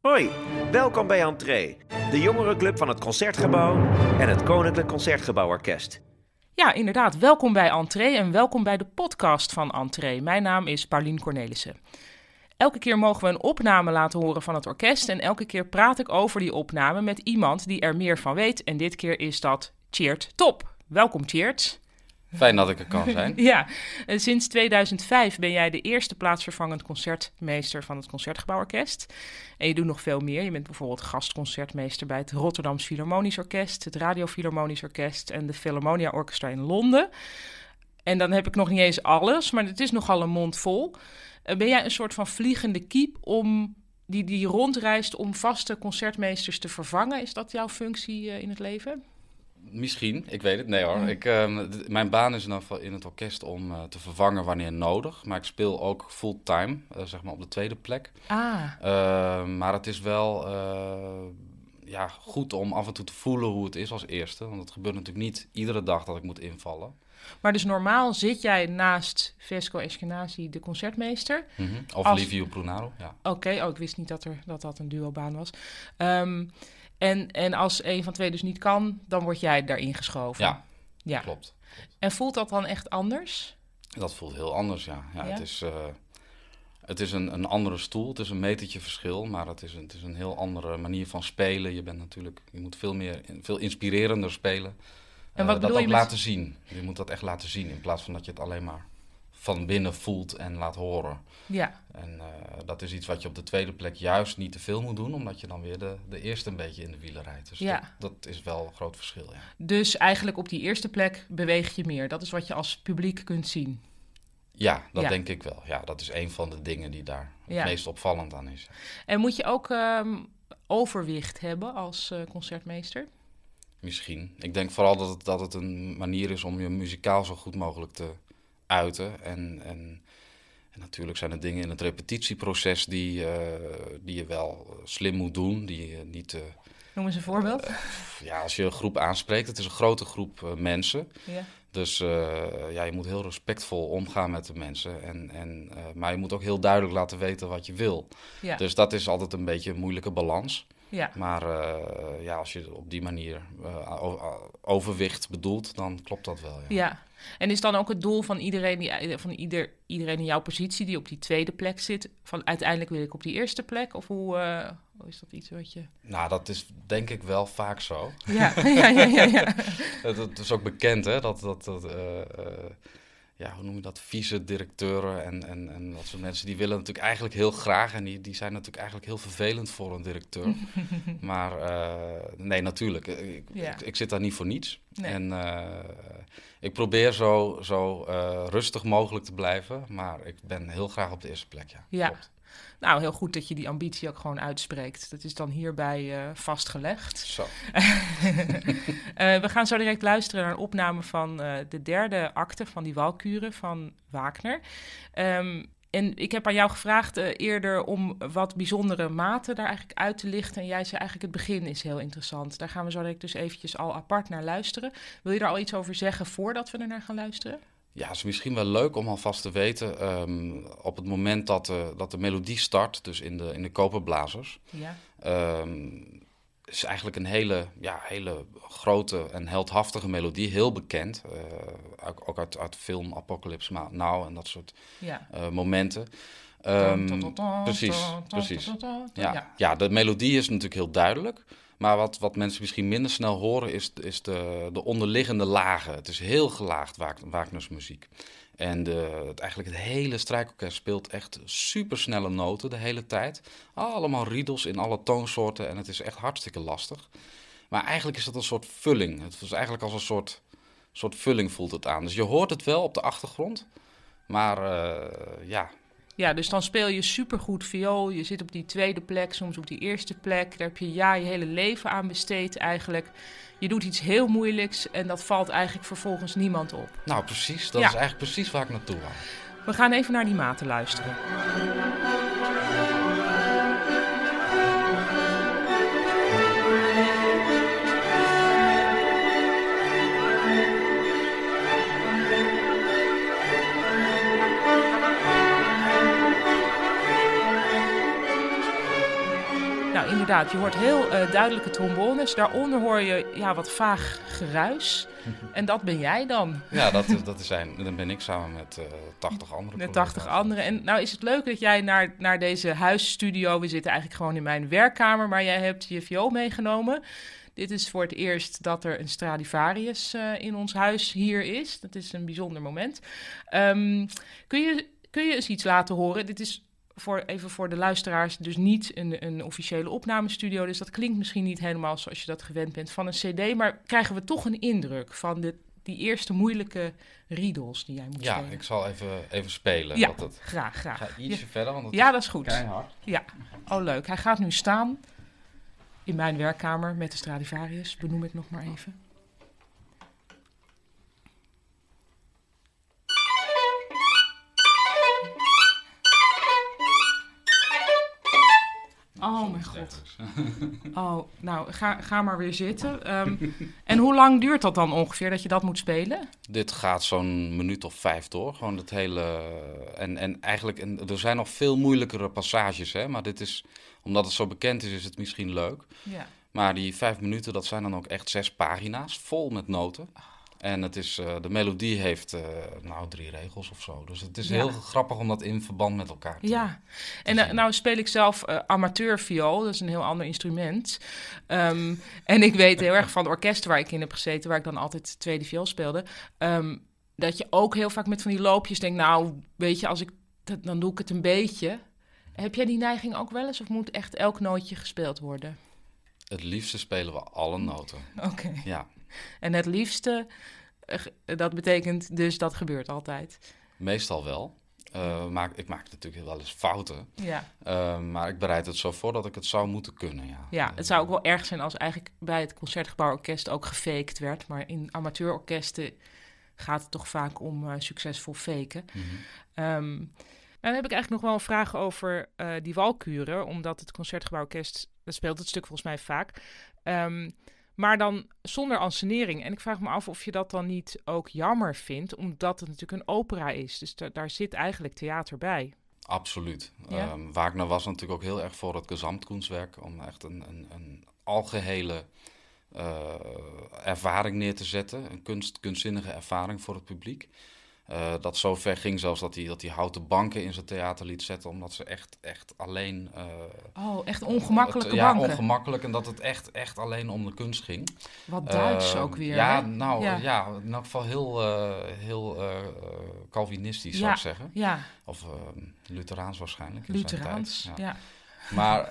Hoi, welkom bij Entree, de jongerenclub van het Concertgebouw en het Koninklijk Concertgebouworkest. Ja, inderdaad. Welkom bij Entree en welkom bij de podcast van Entree. Mijn naam is Paulien Cornelissen. Elke keer mogen we een opname laten horen van het orkest en elke keer praat ik over die opname met iemand die er meer van weet. En dit keer is dat Cheert Top. Welkom Cheert. Fijn dat ik er kan zijn. Ja, en sinds 2005 ben jij de eerste plaatsvervangend concertmeester van het Concertgebouworkest. En je doet nog veel meer. Je bent bijvoorbeeld gastconcertmeester bij het Rotterdams Philharmonisch Orkest, het Radio Philharmonisch Orkest en de Philharmonia Orchestra in Londen. En dan heb ik nog niet eens alles, maar het is nogal een mond vol. Eh, Ben jij een soort van vliegende kiep om die, die rondreist om vaste concertmeesters te vervangen? Is dat jouw functie eh, in het leven? Misschien, ik weet het. Nee hoor. Ik, ehm, mijn baan is in, ieder geval in het orkest om eh, te vervangen wanneer nodig. Maar ik speel ook fulltime, eh, zeg maar op de tweede plek. Ah, Eh, maar het is wel eh, ja, goed om af en toe te voelen hoe het is als eerste. Want het gebeurt natuurlijk niet iedere dag dat ik moet invallen. maar dus normaal zit jij naast Vesco Eskenazi, de concertmeester. Mhm. Of Als- Livio Prunaro, ja. Oké, oh, ik wist niet dat, er, dat dat een duobaan was. Ehm, en, en als een van twee dus niet kan, dan word jij daarin geschoven. Ja, ja. klopt. En voelt dat dan echt anders? Dat voelt heel anders, ja. ja, Ja? Het is, eh, het is een, een andere stoel, het is een metertje verschil, maar het is, een, het is een heel andere manier van spelen. Je bent natuurlijk, je moet veel meer, veel inspirerender spelen. En wat bedoel dat je ook met- laten zien. Je moet dat echt laten zien in plaats van dat je het alleen maar van binnen voelt en laat horen. Ja, En eh, dat is iets wat je op de tweede plek juist niet te veel moet doen, omdat je dan weer de, de eerste een beetje in de wielen rijdt. Dus Ja. dat, dat is wel een groot verschil, ja. dus eigenlijk op die eerste plek beweeg je meer. Dat is wat je als publiek kunt zien. Ja, dat Ja. denk ik wel. Ja, dat is een van de dingen die daar het meest opvallend aan is. En moet je ook ehm, overwicht hebben als eh, concertmeester? Misschien. Ik denk vooral dat het, dat het een manier is om je muzikaal zo goed mogelijk te uiten. En, en, en natuurlijk zijn er dingen in het repetitieproces die, eh, die je wel slim moet doen. Die je niet, eh, Noem eens een voorbeeld. ja, als je een groep aanspreekt, het is een grote groep eh, mensen. Ja. Dus eh, ja, je moet heel respectvol omgaan met de mensen. En, en, eh, maar je moet ook heel duidelijk laten weten wat je wil. Ja. Dus dat is altijd een beetje een moeilijke balans. Ja. Maar eh, ja, als je op die manier eh, o- overwicht bedoelt, dan klopt dat wel. Ja. Ja, en is dan ook het doel van iedereen, die, van ieder, iedereen in jouw positie die op die tweede plek zit, van uiteindelijk wil ik op die eerste plek? Of hoe, eh, hoe is dat iets wat je... Nou, dat is denk ik wel vaak zo. Ja, ja, ja, ja. ja. Het is ook bekend, hè, dat, dat, dat eh, eh, ja, hoe noem je dat, vice-directeuren en, en, en dat soort mensen, die willen natuurlijk eigenlijk heel graag en die, die zijn natuurlijk eigenlijk heel vervelend voor een directeur. maar eh, nee, natuurlijk, ik, Ja. ik, ik zit daar niet voor niets. Nee. En eh, ik probeer zo, zo eh, rustig mogelijk te blijven, maar ik ben heel graag op de eerste plek, ja. Ja. Klopt. Nou, heel goed dat je die ambitie ook gewoon uitspreekt. Dat is dan hierbij eh, vastgelegd. Zo. Eh, we gaan zo direct luisteren naar een opname van eh, de derde acte van die Walkuren van Wagner. Ehm, en ik heb aan jou gevraagd eerder om wat bijzondere maten daar eigenlijk uit te lichten. En jij zei eigenlijk het begin is heel interessant. Daar gaan we zo direct dus eventjes al apart naar luisteren. Wil je daar al iets over zeggen voordat we er naar gaan luisteren? Ja, het is misschien wel leuk om alvast te weten, ehm, op het moment dat de, dat de melodie start, dus in de, in de koperblazers, Ja. ehm, is eigenlijk een hele, ja, hele grote en heldhaftige melodie, heel bekend. eh, ook, ook uit, uit film Apocalypse Now en dat soort Ja. eh, momenten. Precies, precies. Ja. ja, de melodie is natuurlijk heel duidelijk. Maar wat, wat mensen misschien minder snel horen, is, is de, de onderliggende lagen. Het is heel gelaagd, Wag- Wagners muziek. En de, het, eigenlijk het hele strijkorkest speelt echt supersnelle noten de hele tijd. Allemaal riedels in alle toonsoorten en het is echt hartstikke lastig. Maar eigenlijk is dat een soort vulling. Het is eigenlijk als een soort, soort vulling voelt het aan. Dus je hoort het wel op de achtergrond. Maar eh, ja, Ja, dus dan speel je supergoed viool. Je zit op die tweede plek, soms op die eerste plek. Daar heb je ja je hele leven aan besteed eigenlijk. Je doet iets heel moeilijks en dat valt eigenlijk vervolgens niemand op. nou precies. Dat Ja. is eigenlijk precies waar ik naartoe wou. We gaan even naar die maten luisteren. Nou, inderdaad, je hoort heel uh, duidelijke trombones. Daaronder hoor je ja, wat vaag geruis. En dat ben jij dan. Ja, dat, is, dat zijn, dan ben ik samen met uh, 80 anderen. Met 80 anderen. En nou is het leuk dat jij naar, naar deze huisstudio... We zitten eigenlijk gewoon in mijn werkkamer, maar jij hebt je viool meegenomen. Dit is voor het eerst dat er een Stradivarius uh, in ons huis hier is. Dat is een bijzonder moment. Um, kun, je, kun je eens iets laten horen? Dit is voor, even voor de luisteraars, dus niet een, een officiële opnamestudio. Dus dat klinkt misschien niet helemaal zoals je dat gewend bent van een CD. Maar krijgen we toch een indruk van de, die eerste moeilijke riedels die jij moet ja, spelen? Ja, ik zal even, even spelen. Ja, dat graag, graag. Ga ietsje ja. verder, want het ja, dat is goed. keihard. Ja, oh leuk. Hij gaat nu staan in mijn werkkamer met de Stradivarius, benoem ik nog maar even. Oh mijn god. Oh, nou, ga, ga maar weer zitten. Um, en hoe lang duurt dat dan ongeveer dat je dat moet spelen? Dit gaat zo'n minuut of vijf door. Gewoon het hele. En, en eigenlijk, en er zijn nog veel moeilijkere passages, hè? maar dit is, omdat het zo bekend is, is het misschien leuk. Ja. Maar die vijf minuten, dat zijn dan ook echt zes pagina's, vol met noten. En het is, uh, de melodie heeft uh, nou drie regels of zo. Dus het is Ja. heel grappig om dat in verband met elkaar te Ja, en uh, nou speel ik zelf uh, amateurviool, dat is een heel ander instrument. Um, en ik weet heel erg van de orkesten waar ik in heb gezeten, waar ik dan altijd tweede viool speelde, um, dat je ook heel vaak met van die loopjes denkt, nou, weet je, als ik dat, dan doe ik het een beetje. Heb jij die neiging ook wel eens, of moet echt elk nootje gespeeld worden? Het liefste spelen we alle noten. Oké. Okay. Ja. En het liefste, dat betekent dus dat gebeurt altijd. Meestal wel. Uh, maar ik maak natuurlijk wel eens fouten. Ja. Uh, maar ik bereid het zo voor dat ik het zou moeten kunnen. Ja, ja het zou ook wel erg zijn als eigenlijk bij het Concertgebouworkest ook gefaked werd. Maar in amateurorkesten gaat het toch vaak om uh, succesvol faken. Mhm. Mm -hmm. um, dan heb ik eigenlijk nog wel een vraag over die walkuren, omdat het Concertgebouworkest, dat speelt het stuk volgens mij vaak. Um, maar dan zonder ansenering. En ik vraag me af of je dat dan niet ook jammer vindt, omdat het natuurlijk een opera is. Dus daar zit eigenlijk theater bij. Absoluut. Ja? Um, Wagner was natuurlijk ook heel erg voor het gezamtkunstwerk, om echt een, een, een algehele uh, ervaring neer te zetten. Een kunst, kunstzinnige ervaring voor het publiek. Uh, dat zo ver ging zelfs dat hij, dat hij houten banken in zijn theater liet zetten, omdat ze echt, echt alleen... Uh, oh, echt ongemakkelijke het, ja, banken? Ja, ongemakkelijk en dat het echt, echt alleen om de kunst ging. Wat Duits uh, ook weer, Ja, hè? nou ja. ja. in elk geval heel, heel Calvinistisch ja, zou ik zeggen. Ja, Of Lutheraans waarschijnlijk. in Lutheraans, zijn ja. tijd. Maar...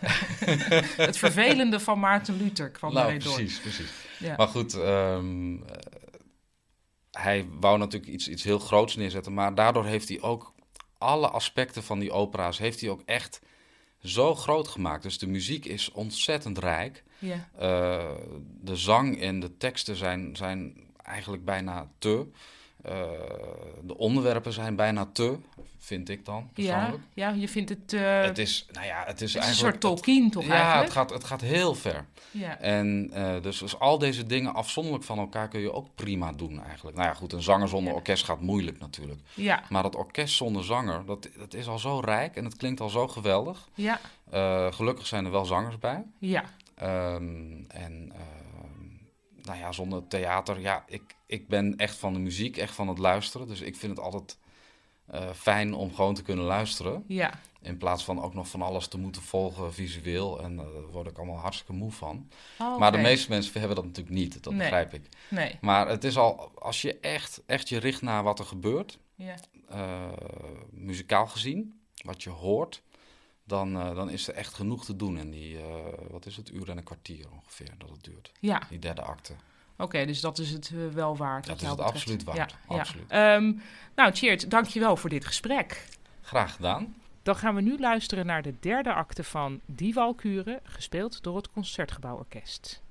het vervelende van Maarten Luther kwam nou, erin door. precies, precies. Ja. Maar goed, um, hij wou natuurlijk iets, iets heel groots neerzetten, maar daardoor heeft hij ook alle aspecten van die opera's heeft hij ook echt zo groot gemaakt. Dus de muziek is ontzettend rijk. Ja. Uh, de zang en de teksten zijn, zijn eigenlijk bijna te. Uh, de onderwerpen zijn bijna te, vind ik dan persoonlijk. Ja, ja je vindt het... Uh, het is, nou ja, het is het eigenlijk... een soort Tolkien toch ja, eigenlijk? het gaat, het gaat heel ver. Ja. En uh, dus, dus al deze dingen afzonderlijk van elkaar kun je ook prima doen eigenlijk. Nou ja, goed, een zanger zonder Ja. orkest gaat moeilijk natuurlijk. Ja, Maar dat orkest zonder zanger, dat, dat is al zo rijk en het klinkt al zo geweldig. ja, gelukkig zijn er wel zangers bij. ja. Um, en uh, nou ja, zonder theater, ja, ik, ik ben echt van de muziek, echt van het luisteren. Dus ik vind het altijd uh, fijn om gewoon te kunnen luisteren. ja. In plaats van ook nog van alles te moeten volgen visueel. En uh, daar word ik allemaal hartstikke moe van. Oh, Maar de meeste mensen hebben dat natuurlijk niet, dat Nee. begrijp ik. Nee, Maar het is al, als je echt, echt je richt naar wat er gebeurt, ja. uh, muzikaal gezien, wat je hoort, dan, uh, dan is er echt genoeg te doen in die, wat is het, uur en een kwartier ongeveer dat het duurt. Ja, Die derde acte. Oké, dus dat is het uh, wel waard. Dat is het betreft. absoluut waard, Ja, absoluut. Ja. Um, nou, Cheert, dankjewel voor dit gesprek. Graag gedaan. Dan gaan we nu luisteren naar de derde acte van Die Walkuren, gespeeld door het Concertgebouworkest.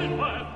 Golpe!